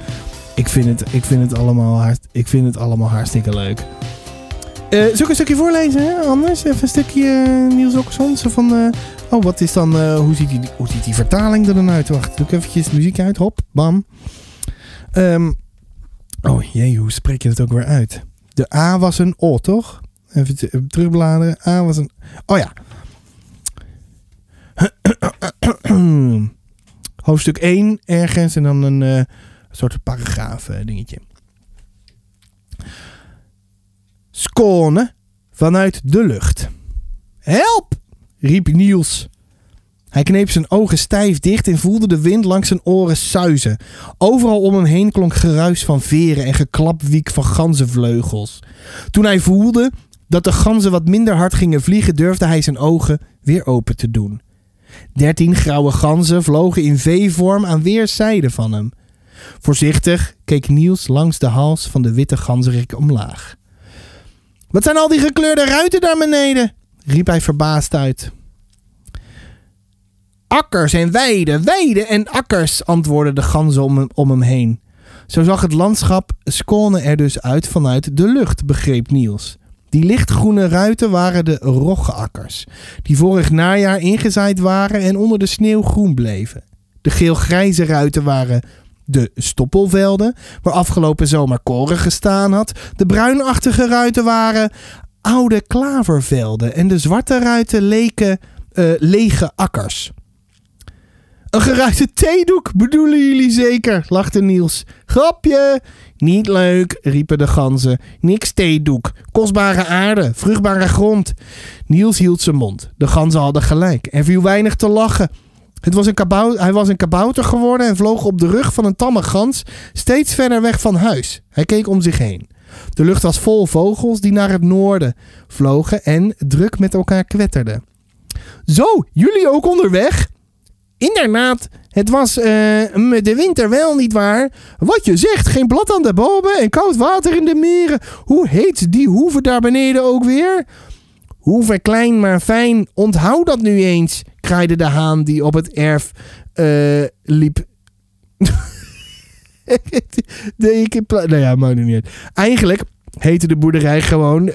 Ik vind het, ik vind het, allemaal, hart, ik vind het allemaal hartstikke leuk. Eh zal ik een stukje voorlezen, hè? anders? Even een stukje eh, Niels Okkerson. Van, oh, wat is dan, hoe, ziet die, hoe ziet die vertaling er dan uit? Wacht, doe ik eventjes muziek uit. Hop, bam. Ehm, oh jee, hoe spreek je dat ook weer uit? De A was een O, toch? Even terugbladeren. A was een... Oh ja. Hoofdstuk 1 ergens en dan een eh, soort paragraaf eh, dingetje. Skåne vanuit de lucht. Help! riep Niels. Hij kneep zijn ogen stijf dicht en voelde de wind langs zijn oren suizen. Overal om hem heen klonk geruis van veren en geklapwiek van ganzenvleugels. Toen hij voelde dat de ganzen wat minder hard gingen vliegen, durfde hij zijn ogen weer open te doen. Dertien grauwe ganzen vlogen in V-vorm aan weerszijden van hem. Voorzichtig keek Niels langs de hals van de witte ganzerik omlaag. Wat zijn al die gekleurde ruiten daar beneden? riep hij verbaasd uit. Akkers en weiden, weiden en akkers, antwoordden de ganzen om hem, om hem heen. Zo zag het landschap Skåne er dus uit vanuit de lucht, begreep Niels. Die lichtgroene ruiten waren de roggeakkers, die vorig najaar ingezaaid waren en onder de sneeuw groen bleven. De geel-grijze ruiten waren de stoppelvelden, waar afgelopen zomer koren gestaan had. De bruinachtige ruiten waren oude klavervelden en de zwarte ruiten leken eh, lege akkers. Een geruite theedoek bedoelen jullie zeker, lachte Niels. Grapje! Niet leuk, riepen de ganzen. Niks theedoek. Kostbare aarde, vruchtbare grond. Niels hield zijn mond. De ganzen hadden gelijk. Er viel weinig te lachen. Het was een kabouter, hij was een kabouter geworden en vloog op de rug van een tamme gans steeds verder weg van huis. Hij keek om zich heen. De lucht was vol vogels die naar het noorden vlogen en druk met elkaar kwetterden. Zo, jullie ook onderweg? Inderdaad, het was eh, met de winter wel niet waar. Wat je zegt, geen blad aan de bomen en koud water in de meren. Hoe heet die hoeve daar beneden ook weer? Hoeve klein maar fijn, onthoud dat nu eens, kraaide de haan die op het erf eh, liep. nee, ik heb... Nou ja, maakt niet uit. Eigenlijk heette de boerderij gewoon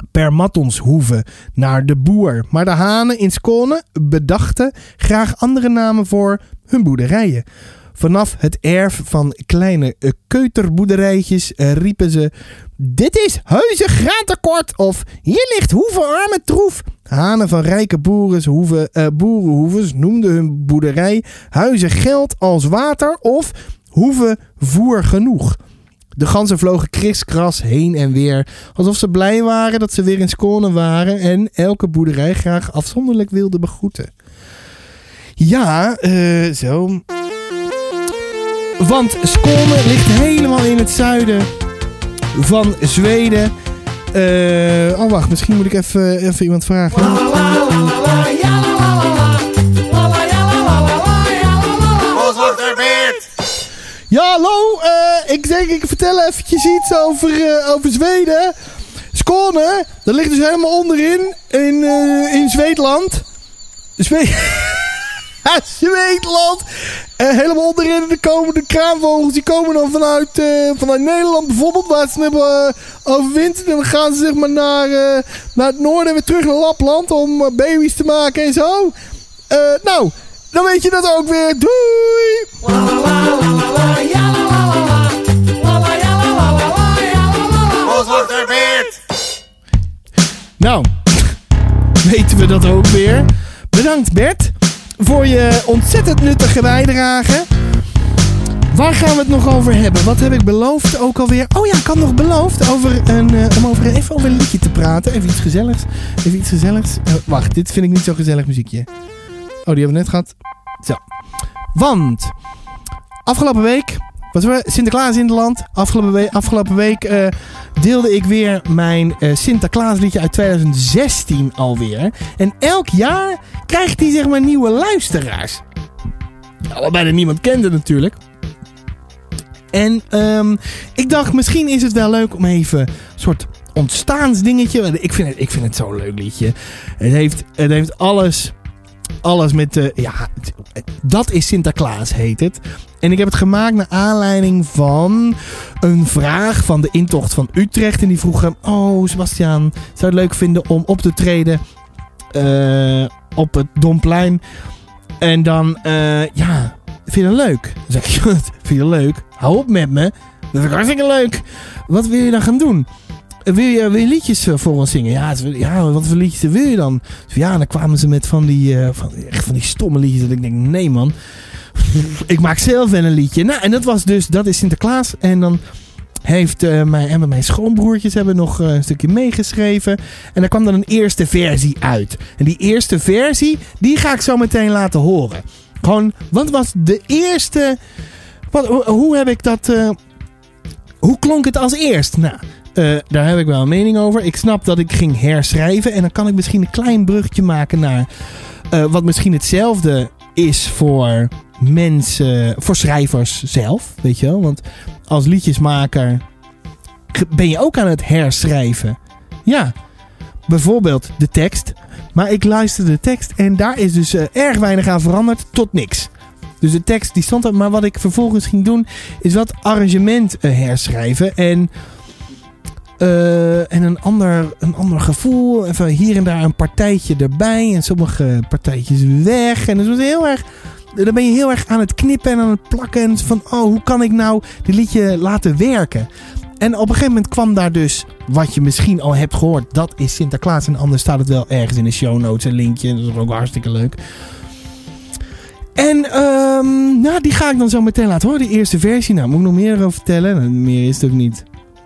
eh, Permattonshoeve naar de boer. Maar de hanen in Skåne bedachten graag andere namen voor hun boerderijen. Vanaf het erf van kleine eh, keuterboerderijtjes eh, riepen ze... Dit is Huizen Graatekort of hier ligt Hoeve Arme Troef. Hanen van rijke boerenhoeven, eh, boerenhoeves noemden hun boerderij Huizen Geld als water of Hoeve Voer Genoeg. De ganzen vlogen kriskras heen en weer, alsof ze blij waren dat ze weer in Skåne waren en elke boerderij graag afzonderlijk wilde begroeten. Ja, eh, zo. Want Skåne ligt helemaal in het zuiden van Zweden. Eh, oh, wacht, misschien moet ik even, even iemand vragen. Ja, hallo. eh, ik denk, ik vertel eventjes iets over, eh, over Zweden. Skåne, dat ligt dus helemaal onderin in, eh, in Zweedland. Zwe Zweedland. Eh, helemaal onderin. De kraanvogels. Die komen dan vanuit, vanuit Nederland bijvoorbeeld. Waar ze hebben uh, overwinterd. En dan gaan ze zeg maar naar, naar het noorden en weer terug naar Lapland. Om baby's te maken en zo. Nou, dan weet je dat ook weer. Doei! Nou, weten we dat ook weer. Bedankt Bert voor je ontzettend nuttige bijdrage. Waar gaan we het nog over hebben? Wat heb ik beloofd ook alweer? Oh ja, ik had nog beloofd over een, eh, om over, even over een liedje te praten. Even iets gezelligs. Even iets gezelligs. Eh, wacht, dit vind ik niet zo gezellig muziekje. Oh, die hebben we net gehad. Zo. Want afgelopen week was er Sinterklaas in het land. Afgelopen afgelopen week eh, deelde ik weer mijn eh, Sinterklaasliedje uit 2016 alweer. En elk jaar krijgt hij zeg maar nieuwe luisteraars. Ja, bijna niemand kende natuurlijk. En ehm, ik dacht, misschien is het wel leuk om even een soort ontstaansdingetje. Ik vind het, ik vind het zo'n leuk liedje. Het heeft, het heeft alles, alles met... de ja, het- dat is Sinterklaas heet het. En ik heb het gemaakt naar aanleiding van een vraag van de intocht van Utrecht. En die vroegen, oh Sebastiaan, zou je het leuk vinden om op te treden eh, op het Domplein? En dan, eh, ja, vind je dat leuk? Dan zeg ik, vind je leuk? Hou op met me. Dat ik hartstikke leuk. Wat wil je dan gaan doen? Eh, Wil je, liedjes eh, voor ons zingen? Ja, ja, wat voor liedjes wil je dan? Dus ja, dan kwamen ze met van die, eh, echt van die stomme liedjes. Dat ik denk, nee man. ik maak zelf wel een liedje. Nou, en dat was dus, dat is Sinterklaas. En dan heeft eh, mijn, hebben mijn schoonbroertjes hebben nog een stukje meegeschreven. En daar kwam dan een eerste versie uit. En die eerste versie, die ga ik zo meteen laten horen. Gewoon, wat was de eerste... Hoe, heb ik dat... hoe klonk het als eerst? Nou, eh, daar heb ik wel een mening over. Ik snap dat ik ging herschrijven. En dan kan ik misschien een klein bruggetje maken naar... eh, wat misschien hetzelfde is voor mensen... Voor schrijvers zelf, weet je wel. Want als liedjesmaker ben je ook aan het herschrijven. Ja, bijvoorbeeld de tekst. Maar ik luisterde de tekst en daar is dus eh, erg weinig aan veranderd tot niks. Dus de tekst die stond er. Maar wat ik vervolgens ging doen is wat arrangement herschrijven. En, eh, en een, ander, een ander gevoel. Even hier en daar een partijtje erbij. En sommige partijtjes weg. En het was heel erg... Dan ben je heel erg aan het knippen en aan het plakken. En van, oh, hoe kan ik nou dit liedje laten werken? En op een gegeven moment kwam daar dus, wat je misschien al hebt gehoord, dat is Sinterklaas. En anders staat het wel ergens in de show notes, een linkje. Dat is ook hartstikke leuk. En nou, die ga ik dan zo meteen laten horen. De eerste versie. Nou, moet ik nog meer over vertellen? Meer is het ook niet.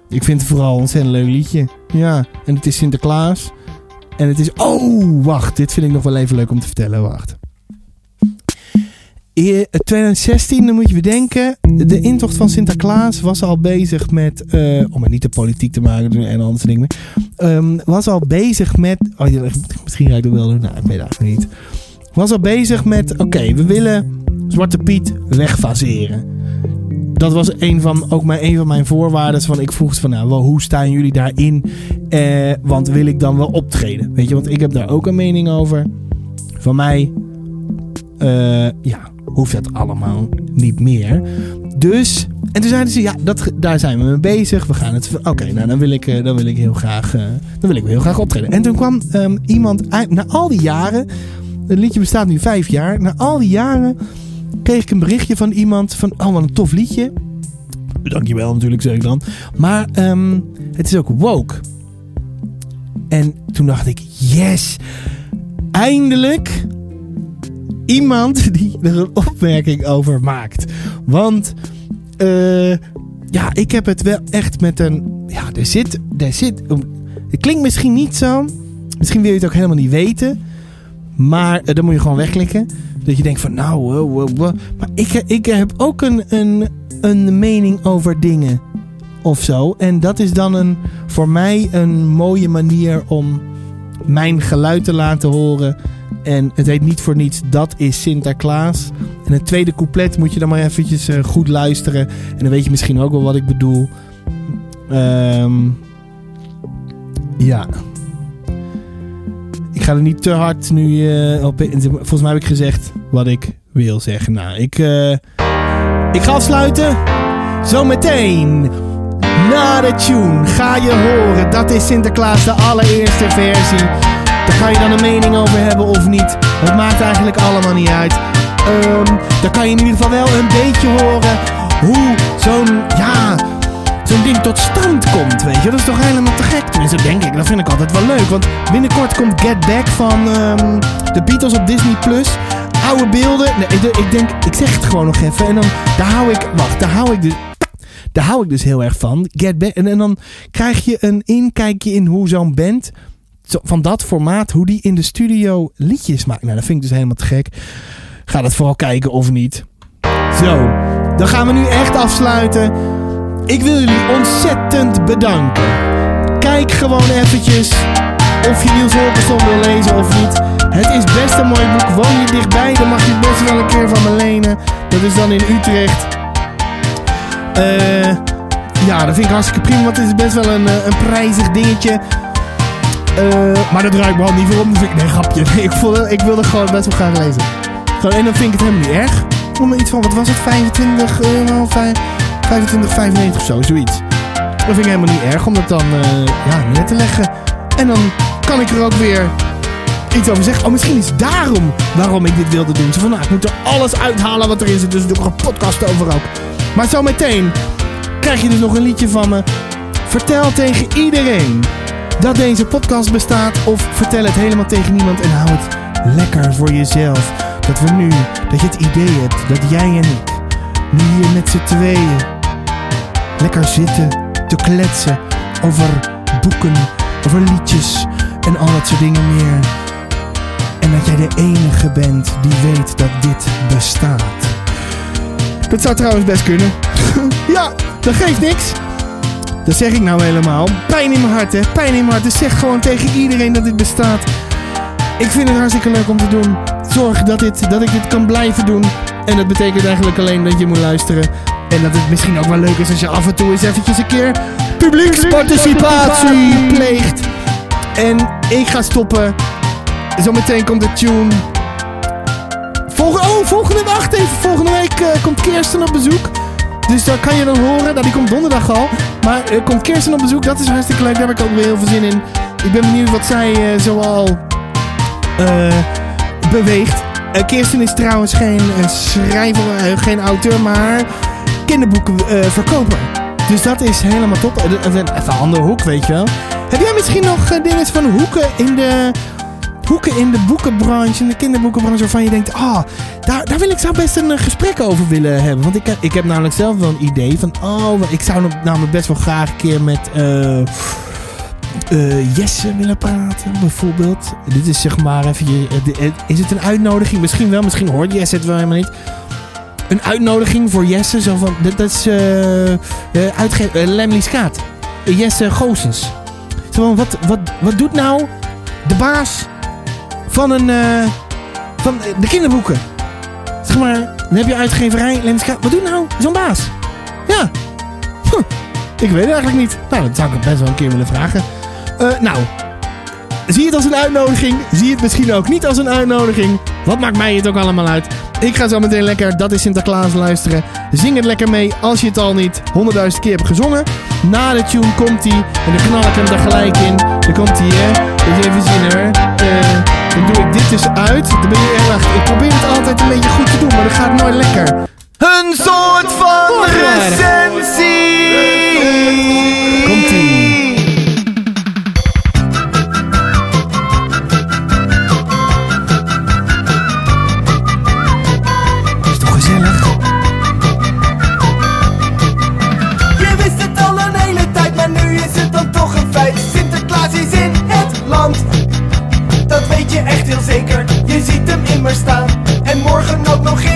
Ik vind het vooral een ontzettend leuk liedje. Ja, en het is Sinterklaas. En het is... Oh, wacht. Dit vind ik nog wel even leuk om te vertellen. Wacht. In 2016, dan moet je bedenken. De intocht van Sinterklaas was al bezig met... eh, om het niet de politiek te maken en andere dingen ehm, was al bezig met... Oh, misschien ga ik dat wel doen. Nou, ik niet. Was al bezig met... Oké, we willen Zwarte Piet wegfaseren. Dat was een van, ook mijn, een van mijn voorwaarden. Van ik vroeg van, nou, hoe staan jullie daarin? Eh, want wil ik dan wel optreden? Weet je, want ik heb daar ook een mening over. Van mij, eh, ja, hoeft dat allemaal niet meer. Dus, en toen zeiden ze, ja, dat, daar zijn we mee bezig. We gaan het, oké, nou, dan wil ik, eh, dan wil ik heel graag, eh, dan wil ik heel graag optreden. En toen kwam ehm, iemand uit, na al die jaren, het liedje bestaat nu vijf jaar. Na al die jaren kreeg ik een berichtje van iemand van, oh, wat een tof liedje. Dankjewel natuurlijk, zeg ik dan. Maar ehm, het is ook woke. En toen dacht ik, yes, eindelijk iemand die er een opmerking over maakt. Want eh, ja, ik heb het wel echt met een. Ja, er zit. Er zit het klinkt misschien niet zo. Misschien wil je het ook helemaal niet weten. Maar eh, dan moet je gewoon wegklikken. Dat je denkt van nou. Maar ik, ik heb ook een, een, een mening over dingen. Of zo. En dat is dan een, voor mij een mooie manier om mijn geluid te laten horen. En het heet niet voor niets, dat is Sinterklaas. En het tweede couplet moet je dan maar eventjes eh, goed luisteren. En dan weet je misschien ook wel wat ik bedoel. Ehm, ja. Ik ga er niet te hard nu eh, op. Volgens mij heb ik gezegd wat ik wil zeggen. Nou, ik, eh, ik ga afsluiten. Zometeen. Na de tune ga je horen. Dat is Sinterklaas, de allereerste versie. Daar kan je dan een mening over hebben of niet. Het maakt eigenlijk allemaal niet uit. Ehm dan kan je in ieder geval wel een beetje horen hoe zo'n, ja, zo'n ding tot stand komt. Weet je, dat is toch helemaal te gek. Tenminste, denk ik. Dat vind ik altijd wel leuk. Want binnenkort komt Get Back van ehm, de Beatles op Disney Plus. Oude beelden. Nee, ik, denk, ik zeg het gewoon nog even. En dan, daar hou ik, wacht, daar hou ik dus. Daar hou ik dus heel erg van. Get Back. En, en dan krijg je een inkijkje in hoe zo'n band van dat formaat, hoe die in de studio liedjes maakt. Nou, dat vind ik dus helemaal te gek. Ga dat vooral kijken of niet. Zo, dan gaan we nu echt afsluiten. Ik wil jullie ontzettend bedanken. Kijk gewoon eventjes of je Niels Holgersson wil lezen of niet. Het is best een mooi boek. Woon je dichtbij, dan mag je het best wel een keer van me lenen. Dat is dan in Utrecht. Eh, ja, dat vind ik hartstikke prima, want het is best wel een, eh, een prijzig dingetje. Eh, maar dat ruikt me al niet voor om. Dus ik, nee, grapje. Ik, voelde, ik wilde gewoon best wel graag lezen. Gewoon, en dan vind ik het helemaal niet erg. Om iets van, wat was het, 25 euro? 5, 25,95 of zo, zoiets. Dat vind ik helemaal niet erg om dat dan uh, ja, neer te leggen. En dan kan ik er ook weer iets over zeggen. Oh, misschien is daarom waarom ik dit wilde doen. Ze van, nou, ik moet er alles uithalen wat erin zit. Dus doe ik een podcast over ook. Maar zometeen krijg je dus nog een liedje van me. Vertel tegen iedereen dat deze podcast bestaat. Of vertel het helemaal tegen niemand en hou het lekker voor jezelf. Dat we nu, dat je het idee hebt dat jij en ik nu hier met z'n tweeën lekker zitten te kletsen over boeken, over liedjes en al dat soort dingen meer. En dat jij de enige bent die weet dat dit bestaat. Dat zou trouwens best kunnen. ja, dat geeft niks. Dat zeg ik nou helemaal. Pijn in mijn hart, hè. Pijn in mijn hart. Dus zeg gewoon tegen iedereen dat dit bestaat. Ik vind het hartstikke leuk om te doen. Zorg dat, dit, dat ik dit kan blijven doen. En dat betekent eigenlijk alleen dat je moet luisteren. En dat het misschien ook wel leuk is als je af en toe eens eventjes een keer publieksparticipatie pleegt. En ik ga stoppen. Zometeen komt de tune. Volgende, oh, volgende, wacht even. Volgende week eh, komt Kirsten op bezoek. Dus daar kan je dan horen. Nou, die komt donderdag al. Maar er komt Kirsten op bezoek. Dat is hartstikke leuk. Daar heb ik ook weer heel veel zin in. Ik ben benieuwd wat zij eh, zoal eh, beweegt. Eh, Kirsten is trouwens geen eh, schrijver, eh, geen auteur, maar kinderboekenverkoper. dus dat is helemaal top. Eh, eh, Even een andere hoek, weet je wel. Heb jij misschien nog eh, dingen van hoeken in de, hoeken in de boekenbranche, in de kinderboekenbranche, waarvan je denkt, ah, daar, daar wil ik zou best een eh, gesprek over willen hebben. Want ik, heb- ik heb namelijk zelf wel een idee van, oh, ik zou namelijk best wel graag een keer met eh, eh, Jesse willen praten, bijvoorbeeld. Dit is zeg maar even, eh, eh, is het een uitnodiging? Misschien wel, misschien hoort Jesse het wel helemaal niet. Een uitnodiging voor Jesse, zo van, dat, dat is uh, Skaat. Jesse Goossens. Zo van, wat, wat, wat doet nou de baas van een, van de kinderboeken? Zeg maar, dan heb je uitgeverij, Lemley Skaat. Wat doet nou zo'n baas? Ja. Ik weet het eigenlijk niet. Nou, dat zou ik best wel een keer willen vragen. Nou, zie je het als een uitnodiging? Zie het misschien ook niet als een uitnodiging? Wat maakt mij het ook allemaal uit? Ik ga zo meteen lekker Dat is Sinterklaas luisteren. Zing het lekker mee als je het al niet honderdduizend keer hebt gezongen. Na de tune komt hij en dan knal ik hem er gelijk in. Dan komt hij, hè. Dus even zien hoor. Eh, dan doe ik dit dus uit. Dan ben je, eh, wacht, ik probeer het altijd een beetje goed te doen, maar dat gaat nooit lekker. Een soort van recensie. Komt-ie. Is Sinterklaas is in het land. Dat weet je echt heel zeker. Je ziet hem immer staan. En morgen ook nog in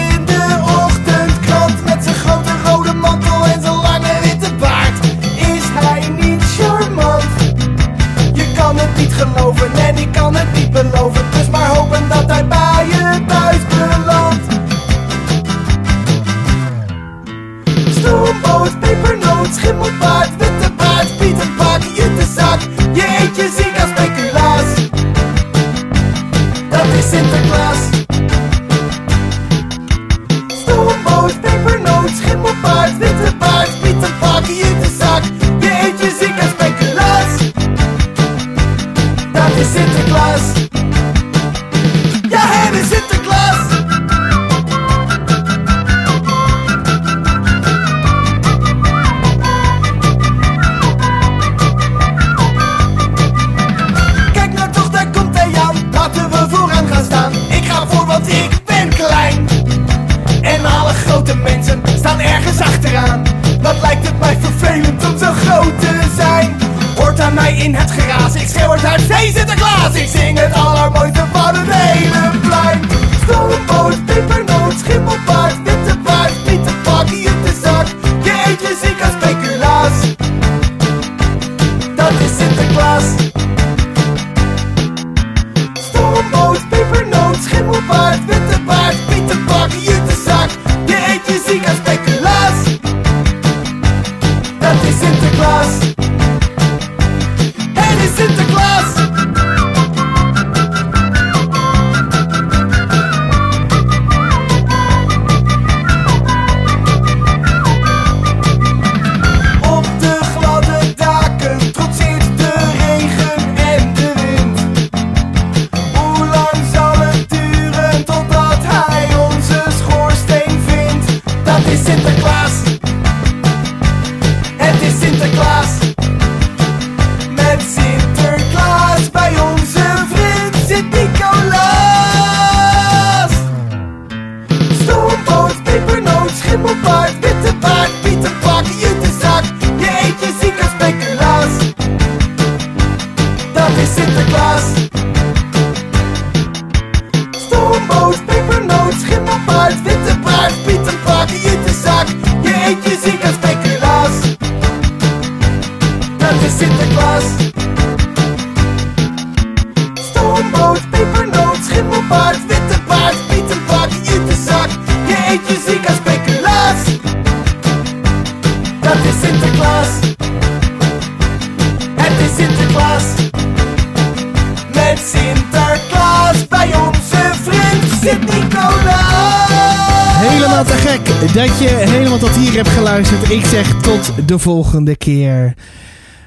de volgende keer.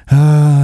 Ah.